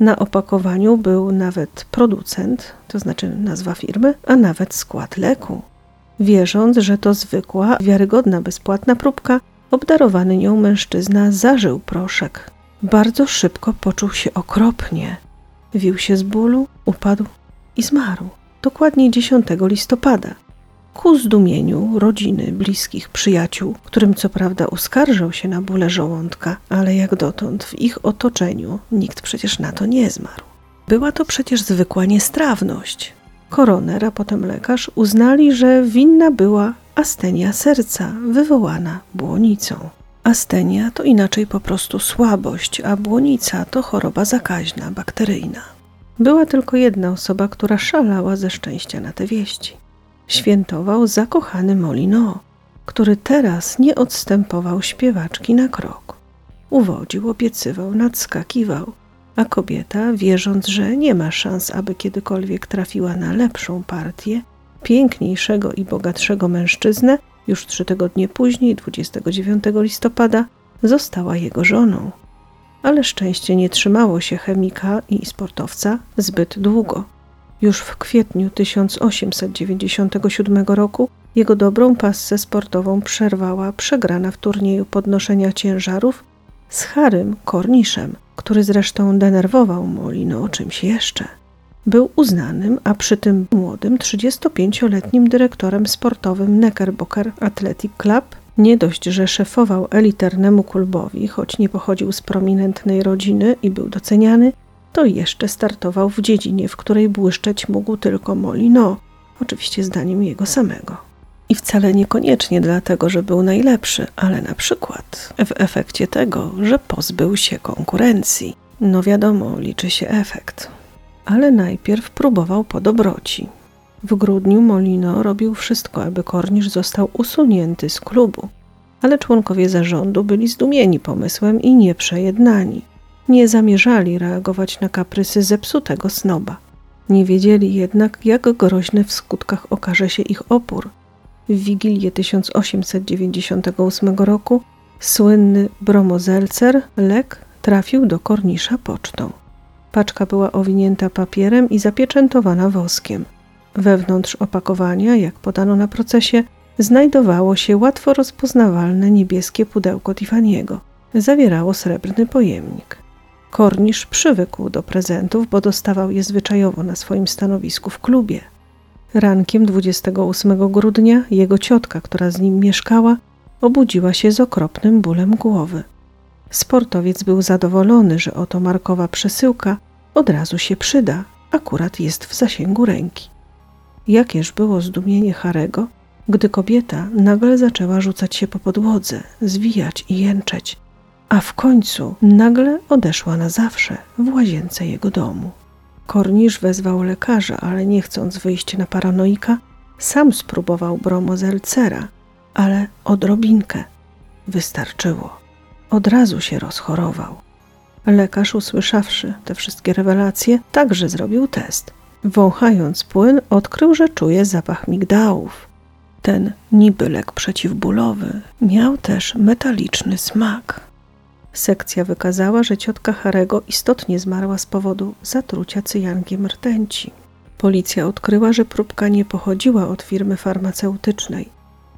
Na opakowaniu był nawet producent, to znaczy nazwa firmy, a nawet skład leku. Wierząc, że to zwykła, wiarygodna, bezpłatna próbka, Obdarowany nią mężczyzna zażył proszek. Bardzo szybko poczuł się okropnie. Wił się z bólu, upadł i zmarł. Dokładnie 10 listopada. Ku zdumieniu rodziny, bliskich, przyjaciół, którym co prawda uskarżał się na bóle żołądka, ale jak dotąd w ich otoczeniu nikt przecież na to nie zmarł. Była to przecież zwykła niestrawność. Koroner, a potem lekarz uznali, że winna była astenia serca wywołana błonicą. Astenia to inaczej po prostu słabość, a błonica to choroba zakaźna, bakteryjna. Była tylko jedna osoba, która szalała ze szczęścia na te wieści. Świętował zakochany Molino, który teraz nie odstępował śpiewaczki na krok. Uwodził, obiecywał, nadskakiwał, a kobieta, wierząc, że nie ma szans, aby kiedykolwiek trafiła na lepszą partię, piękniejszego i bogatszego mężczyznę, już trzy tygodnie później, 29 listopada, została jego żoną. Ale szczęście nie trzymało się chemika i sportowca zbyt długo. Już w kwietniu 1897 roku jego dobrą pasę sportową przerwała przegrana w turnieju podnoszenia ciężarów z Harym Korniszem, który zresztą denerwował Molino o czymś jeszcze. Był uznanym, a przy tym młodym, 35-letnim dyrektorem sportowym Neckerbocker Athletic Club. Nie dość, że szefował elitarnemu klubowi, choć nie pochodził z prominentnej rodziny i był doceniany, to jeszcze startował w dziedzinie, w której błyszczeć mógł tylko Molino, oczywiście zdaniem jego samego. I wcale niekoniecznie dlatego, że był najlepszy, ale na przykład w efekcie tego, że pozbył się konkurencji. No wiadomo, liczy się efekt. Ale najpierw próbował po dobroci. W grudniu Molino robił wszystko, aby Kornisz został usunięty z klubu, ale członkowie zarządu byli zdumieni pomysłem i nieprzejednani. Nie zamierzali reagować na kaprysy zepsutego snoba. Nie wiedzieli jednak, jak groźny w skutkach okaże się ich opór. W Wigilię 1898 roku słynny bromozelcer lek trafił do Kornisza pocztą. Paczka była owinięta papierem i zapieczętowana woskiem. Wewnątrz opakowania, jak podano na procesie, znajdowało się łatwo rozpoznawalne niebieskie pudełko Tiffany'ego. Zawierało srebrny pojemnik. Kornisz przywykł do prezentów, bo dostawał je zwyczajowo na swoim stanowisku w klubie. Rankiem 28 grudnia jego ciotka, która z nim mieszkała, obudziła się z okropnym bólem głowy. Sportowiec był zadowolony, że oto markowa przesyłka od razu się przyda, akurat jest w zasięgu ręki. Jakież było zdumienie Harego, gdy kobieta nagle zaczęła rzucać się po podłodze, zwijać i jęczeć, a w końcu nagle odeszła na zawsze w łazience jego domu. Kornisz wezwał lekarza, ale nie chcąc wyjść na paranoika, sam spróbował bromozelcera, ale odrobinkę wystarczyło. Od razu się rozchorował. Lekarz, usłyszawszy te wszystkie rewelacje, także zrobił test. Wąchając płyn, odkrył, że czuje zapach migdałów. Ten niby lek przeciwbólowy miał też metaliczny smak. Sekcja wykazała, że ciotka Harego istotnie zmarła z powodu zatrucia cyjankiem rtęci. Policja odkryła, że próbka nie pochodziła od firmy farmaceutycznej.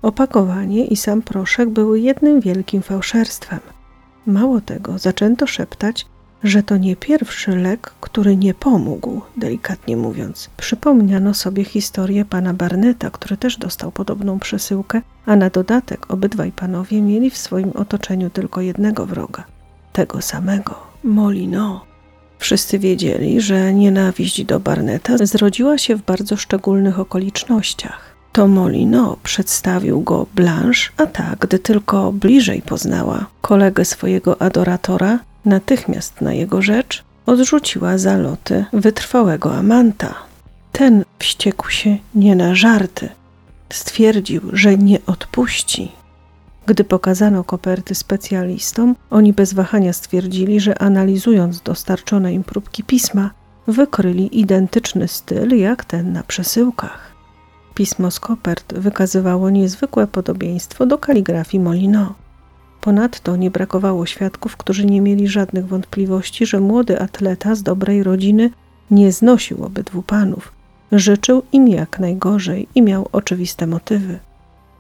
Opakowanie i sam proszek były jednym wielkim fałszerstwem. Mało tego, zaczęto szeptać, że to nie pierwszy lek, który nie pomógł, delikatnie mówiąc. Przypomniano sobie historię pana Barneta, który też dostał podobną przesyłkę, a na dodatek obydwaj panowie mieli w swoim otoczeniu tylko jednego wroga tego samego Molino. Wszyscy wiedzieli, że nienawiść do Barneta zrodziła się w bardzo szczególnych okolicznościach. To Molino przedstawił go Blanche, a ta, gdy tylko bliżej poznała kolegę swojego adoratora, natychmiast na jego rzecz odrzuciła zaloty wytrwałego amanta. Ten wściekł się nie na żarty. Stwierdził, że nie odpuści. Gdy pokazano koperty specjalistom, oni bez wahania stwierdzili, że analizując dostarczone im próbki pisma, wykryli identyczny styl jak ten na przesyłkach. Pismo z kopert wykazywało niezwykłe podobieństwo do kaligrafii Molino. Ponadto nie brakowało świadków, którzy nie mieli żadnych wątpliwości, że młody atleta z dobrej rodziny nie znosił obydwu panów, życzył im jak najgorzej i miał oczywiste motywy.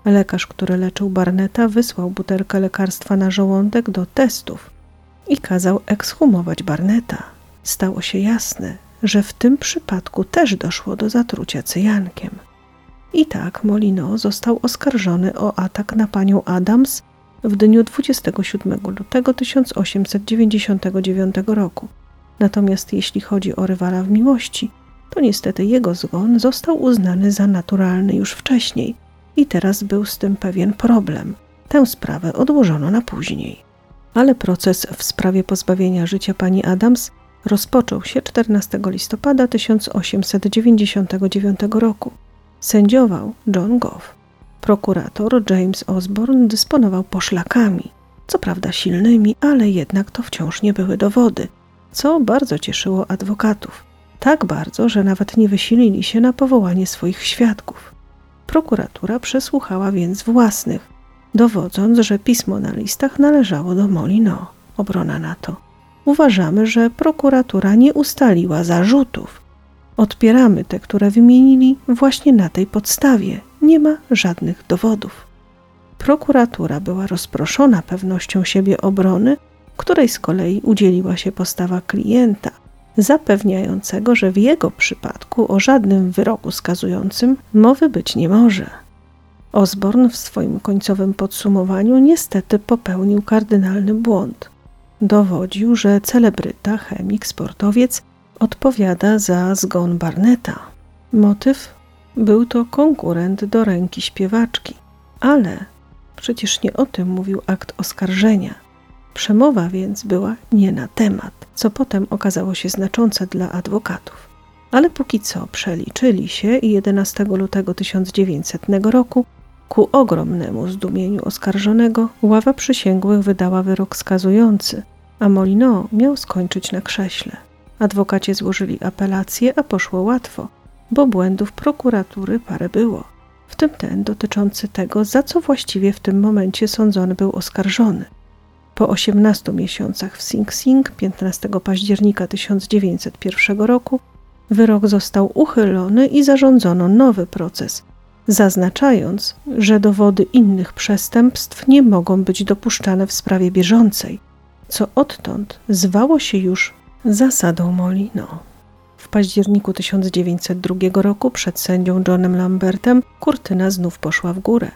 Lekarz, który leczył Barneta, wysłał butelkę lekarstwa na żołądek do testów i kazał ekshumować Barneta. Stało się jasne, że w tym przypadku też doszło do zatrucia cyjankiem. I tak Molino został oskarżony o atak na panią Adams w dniu 27 lutego 1899 roku. Natomiast jeśli chodzi o rywala w miłości, to niestety jego zgon został uznany za naturalny już wcześniej i teraz był z tym pewien problem. Tę sprawę odłożono na później. Ale proces w sprawie pozbawienia życia pani Adams rozpoczął się 14 listopada 1899 roku. Sędziował John Goff. Prokurator James Osborne dysponował poszlakami, co prawda silnymi, ale jednak to wciąż nie były dowody, co bardzo cieszyło adwokatów. Tak bardzo, że nawet nie wysilili się na powołanie swoich świadków. Prokuratura przesłuchała więc własnych, dowodząc, że pismo na listach należało do Molino. Obrona na to. Uważamy, że prokuratura nie ustaliła zarzutów. Odpieramy te, które wymienili właśnie na tej podstawie. Nie ma żadnych dowodów. Prokuratura była rozproszona pewnością siebie obrony, której z kolei udzieliła się postawa klienta, zapewniającego, że w jego przypadku o żadnym wyroku skazującym mowy być nie może. Osborne w swoim końcowym podsumowaniu niestety popełnił kardynalny błąd. Dowodził, że celebryta, chemik, sportowiec odpowiada za zgon Barneta. Motyw był to konkurent do ręki śpiewaczki, ale przecież nie o tym mówił akt oskarżenia. Przemowa więc była nie na temat, co potem okazało się znaczące dla adwokatów. Ale póki co przeliczyli się i 11 lutego 1900 roku ku ogromnemu zdumieniu oskarżonego ława przysięgłych wydała wyrok skazujący, a Molino miał skończyć na krześle. Adwokaci złożyli apelację, a poszło łatwo, bo błędów prokuratury parę było, w tym ten dotyczący tego, za co właściwie w tym momencie sądzony był oskarżony. Po 18 miesiącach w Sing Sing 15 października 1901 roku wyrok został uchylony i zarządzono nowy proces, zaznaczając, że dowody innych przestępstw nie mogą być dopuszczane w sprawie bieżącej, co odtąd zwało się już zasadą Molino. Październiku 1902 roku przed sędzią Johnem Lambertem kurtyna znów poszła w górę.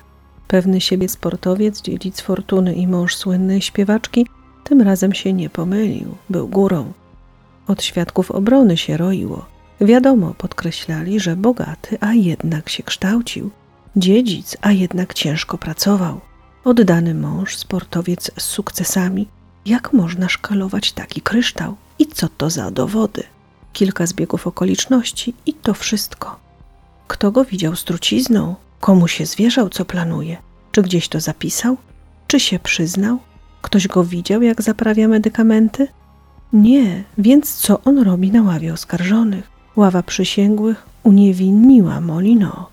Pewny siebie sportowiec, dziedzic fortuny i mąż słynnej śpiewaczki tym razem się nie pomylił, był górą. Od świadków obrony się roiło. Wiadomo, podkreślali, że bogaty, a jednak się kształcił. Dziedzic, a jednak ciężko pracował. Oddany mąż, sportowiec z sukcesami. Jak można szkalować taki kryształ? I co to za dowody? Kilka zbiegów okoliczności i to wszystko. Kto go widział z trucizną? Komu się zwierzał, co planuje? Czy gdzieś to zapisał? Czy się przyznał? Ktoś go widział, jak zaprawia medykamenty? Nie, więc co on robi na ławie oskarżonych? Ława przysięgłych uniewinniła Molino.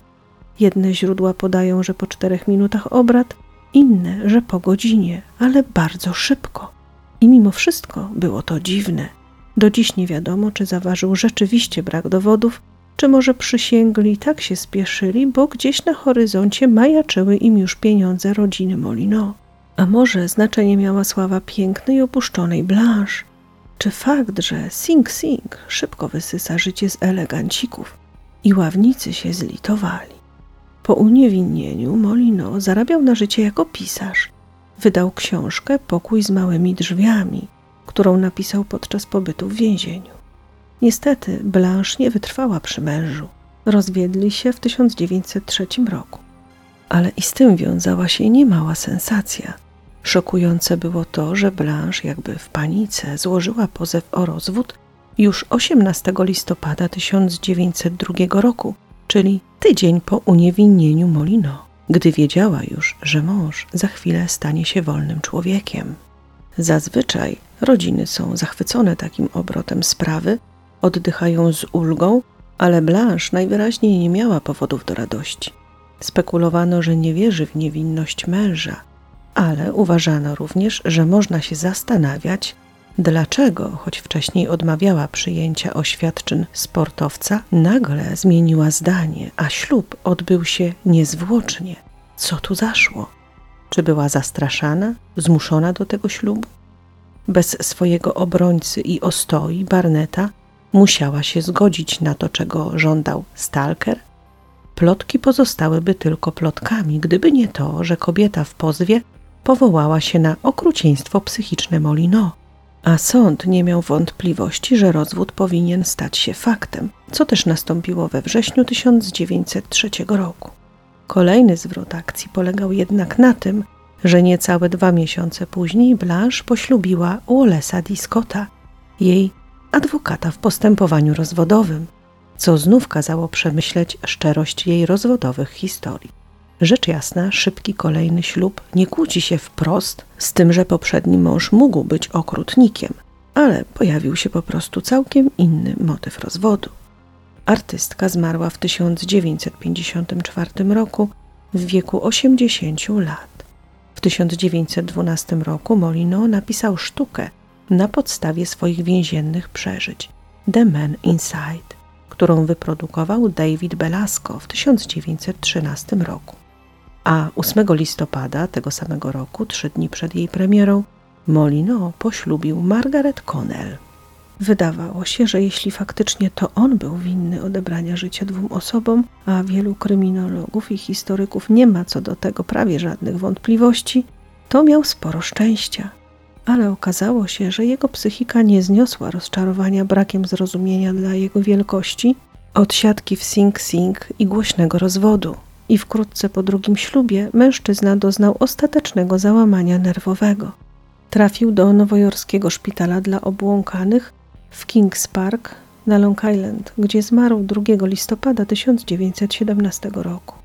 Jedne źródła podają, że po czterech minutach obrad, inne, że po godzinie, ale bardzo szybko. I mimo wszystko było to dziwne. Do dziś nie wiadomo, czy zaważył rzeczywiście brak dowodów, czy może przysięgli tak się spieszyli, bo gdzieś na horyzoncie majaczyły im już pieniądze rodziny Molino. A może znaczenie miała sława pięknej, opuszczonej Blanche? Czy fakt, że Sing Sing szybko wysysa życie z elegancików i ławnicy się zlitowali? Po uniewinnieniu Molino zarabiał na życie jako pisarz. Wydał książkę Pokój z małymi drzwiami, którą napisał podczas pobytu w więzieniu. Niestety Blanche nie wytrwała przy mężu. Rozwiedli się w 1903 roku. Ale i z tym wiązała się niemała sensacja. Szokujące było to, że Blanche jakby w panice złożyła pozew o rozwód już 18 listopada 1902 roku, czyli tydzień po uniewinnieniu Molino, gdy wiedziała już, że mąż za chwilę stanie się wolnym człowiekiem. Zazwyczaj rodziny są zachwycone takim obrotem sprawy, oddychają z ulgą, ale Blanche najwyraźniej nie miała powodów do radości. Spekulowano, że nie wierzy w niewinność męża, ale uważano również, że można się zastanawiać, dlaczego, choć wcześniej odmawiała przyjęcia oświadczyn sportowca, nagle zmieniła zdanie, a ślub odbył się niezwłocznie. Co tu zaszło? Czy była zastraszana, zmuszona do tego ślubu? Bez swojego obrońcy i ostoi, Barneta, musiała się zgodzić na to, czego żądał Stalker? Plotki pozostałyby tylko plotkami, gdyby nie to, że kobieta w pozwie powołała się na okrucieństwo psychiczne Molino, a sąd nie miał wątpliwości, że rozwód powinien stać się faktem, co też nastąpiło we wrześniu 1903 roku. Kolejny zwrot akcji polegał jednak na tym, że niecałe dwa miesiące później Blanche poślubiła Wallace'a Discota, jej adwokata w postępowaniu rozwodowym, co znów kazało przemyśleć szczerość jej rozwodowych historii. Rzecz jasna, szybki kolejny ślub nie kłóci się wprost z tym, że poprzedni mąż mógł być okrutnikiem, ale pojawił się po prostu całkiem inny motyw rozwodu. Artystka zmarła w 1954 roku w wieku 80 lat. W 1912 roku Molino napisał sztukę na podstawie swoich więziennych przeżyć The Man Inside, którą wyprodukował David Belasco w 1913 roku. A 8 listopada tego samego roku, trzy dni przed jej premierą, Molino poślubił Margaret Connell. Wydawało się, że jeśli faktycznie to on był winny odebrania życia dwóm osobom, a wielu kryminologów i historyków nie ma co do tego prawie żadnych wątpliwości, to miał sporo szczęścia. Ale okazało się, że jego psychika nie zniosła rozczarowania brakiem zrozumienia dla jego wielkości, odsiadki w Sing Sing i głośnego rozwodu. I wkrótce po drugim ślubie mężczyzna doznał ostatecznego załamania nerwowego. Trafił do nowojorskiego szpitala dla obłąkanych w Kings Park na Long Island, gdzie zmarł 2 listopada 1917 roku.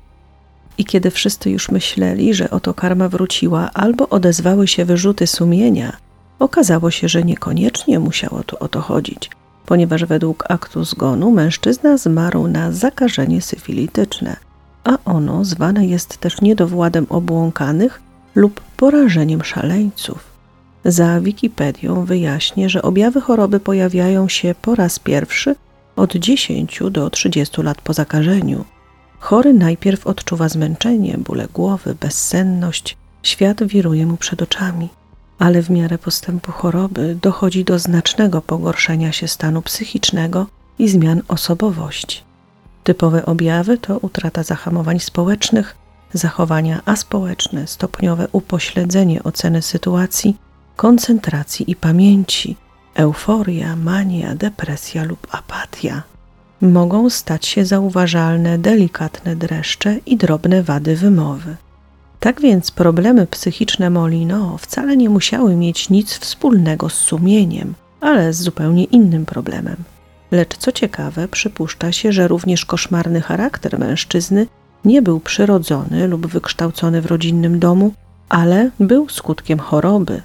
I kiedy wszyscy już myśleli, że oto karma wróciła albo odezwały się wyrzuty sumienia, okazało się, że niekoniecznie musiało tu o to chodzić, ponieważ według aktu zgonu mężczyzna zmarł na zakażenie syfilityczne, a ono zwane jest też niedowładem obłąkanych lub porażeniem szaleńców. Za Wikipedią wyjaśnię, że objawy choroby pojawiają się po raz pierwszy od 10 do 30 lat po zakażeniu. Chory najpierw odczuwa zmęczenie, bóle głowy, bezsenność, świat wiruje mu przed oczami, ale w miarę postępu choroby dochodzi do znacznego pogorszenia się stanu psychicznego i zmian osobowości. Typowe objawy to utrata zahamowań społecznych, zachowania aspołeczne, stopniowe upośledzenie oceny sytuacji, koncentracji i pamięci, euforia, mania, depresja lub apatia. Mogą stać się zauważalne delikatne dreszcze i drobne wady wymowy. Tak więc problemy psychiczne Molino wcale nie musiały mieć nic wspólnego z sumieniem, ale z zupełnie innym problemem. Lecz co ciekawe, przypuszcza się, że również koszmarny charakter mężczyzny nie był przyrodzony lub wykształcony w rodzinnym domu, ale był skutkiem choroby,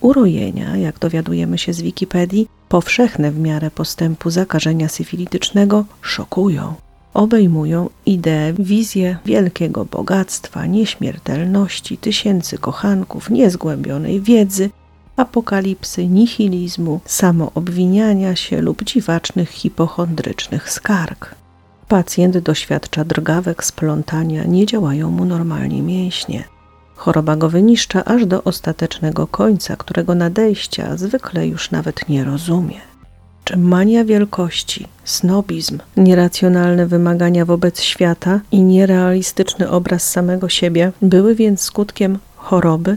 Urojenia, jak dowiadujemy się z Wikipedii, powszechne w miarę postępu zakażenia syfilitycznego, szokują. Obejmują ideę, wizję wielkiego bogactwa, nieśmiertelności, tysięcy kochanków, niezgłębionej wiedzy, apokalipsy, nihilizmu, samoobwiniania się lub dziwacznych hipochondrycznych skarg. Pacjent doświadcza drgawek, splątania, nie działają mu normalnie mięśnie. Choroba go wyniszcza aż do ostatecznego końca, którego nadejścia zwykle już nawet nie rozumie. Czy mania wielkości, snobizm, nieracjonalne wymagania wobec świata i nierealistyczny obraz samego siebie były więc skutkiem choroby?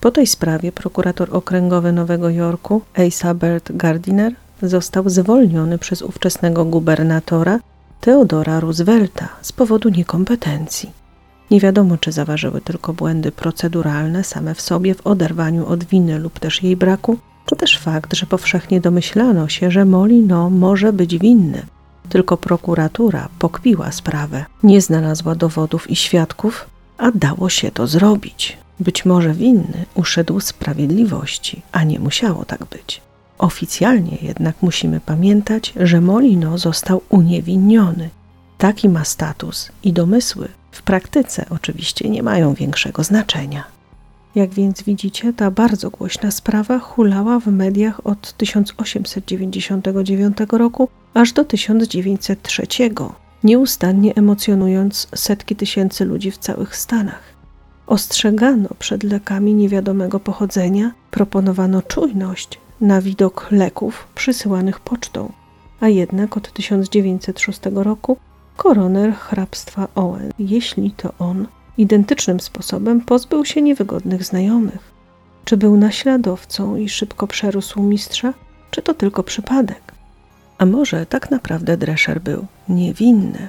Po tej sprawie prokurator okręgowy Nowego Jorku, Bert Gardiner, został zwolniony przez ówczesnego gubernatora Theodora Roosevelta z powodu niekompetencji. Nie wiadomo, czy zaważyły tylko błędy proceduralne same w sobie w oderwaniu od winy lub też jej braku, czy też fakt, że powszechnie domyślano się, że Molino może być winny. Tylko prokuratura pokpiła sprawę, nie znalazła dowodów i świadków, a dało się to zrobić. Być może winny uszedł sprawiedliwości, a nie musiało tak być. Oficjalnie jednak musimy pamiętać, że Molino został uniewinniony. Taki ma status i domysły w praktyce oczywiście nie mają większego znaczenia. Jak więc widzicie, ta bardzo głośna sprawa hulała w mediach od 1899 roku aż do 1903, nieustannie emocjonując setki tysięcy ludzi w całych Stanach. Ostrzegano przed lekami niewiadomego pochodzenia, proponowano czujność na widok leków przysyłanych pocztą, a jednak od 1906 roku koroner hrabstwa Owen, jeśli to on identycznym sposobem pozbył się niewygodnych znajomych. Czy był naśladowcą i szybko przerósł mistrza, czy to tylko przypadek? A może tak naprawdę Drescher był niewinny?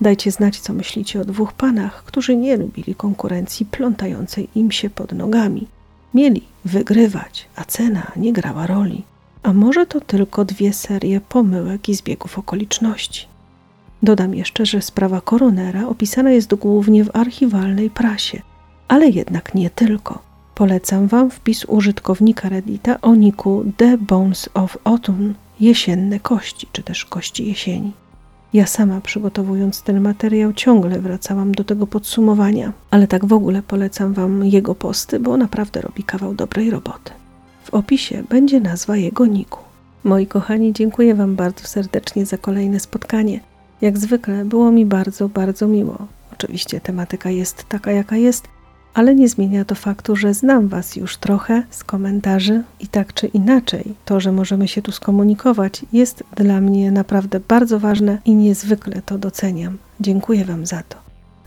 Dajcie znać, co myślicie o dwóch panach, którzy nie lubili konkurencji plątającej im się pod nogami. Mieli wygrywać, a cena nie grała roli. a może to tylko dwie serie pomyłek i zbiegów okoliczności. Dodam jeszcze, że sprawa koronera opisana jest głównie w archiwalnej prasie, ale jednak nie tylko. Polecam Wam wpis użytkownika Reddita o niku The Bones of Autumn, jesienne kości, czy też kości jesieni. Ja sama przygotowując ten materiał ciągle wracałam do tego podsumowania, ale tak w ogóle polecam Wam jego posty, bo naprawdę robi kawał dobrej roboty. W opisie będzie nazwa jego niku. Moi kochani, dziękuję Wam bardzo serdecznie za kolejne spotkanie. Jak zwykle było mi bardzo, bardzo miło. Oczywiście tematyka jest taka, jaka jest, ale nie zmienia to faktu, że znam Was już trochę z komentarzy i tak czy inaczej, to, że możemy się tu skomunikować, jest dla mnie naprawdę bardzo ważne i niezwykle to doceniam. Dziękuję Wam za to.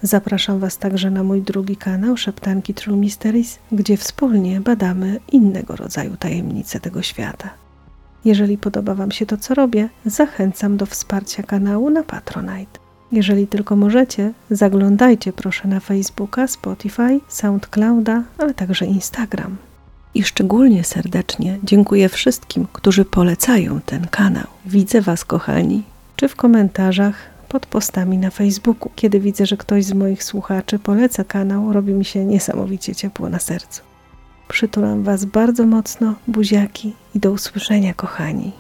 Zapraszam Was także na mój drugi kanał Szeptanki True Mysteries, gdzie wspólnie badamy innego rodzaju tajemnice tego świata. Jeżeli podoba Wam się to, co robię, zachęcam do wsparcia kanału na Patronite. Jeżeli tylko możecie, zaglądajcie proszę na Facebooka, Spotify, SoundClouda, ale także Instagram. I szczególnie serdecznie dziękuję wszystkim, którzy polecają ten kanał. Widzę Was, kochani, czy w komentarzach, pod postami na Facebooku. Kiedy widzę, że ktoś z moich słuchaczy poleca kanał, robi mi się niesamowicie ciepło na sercu. Przytulam Was bardzo mocno, buziaki i do usłyszenia, kochani.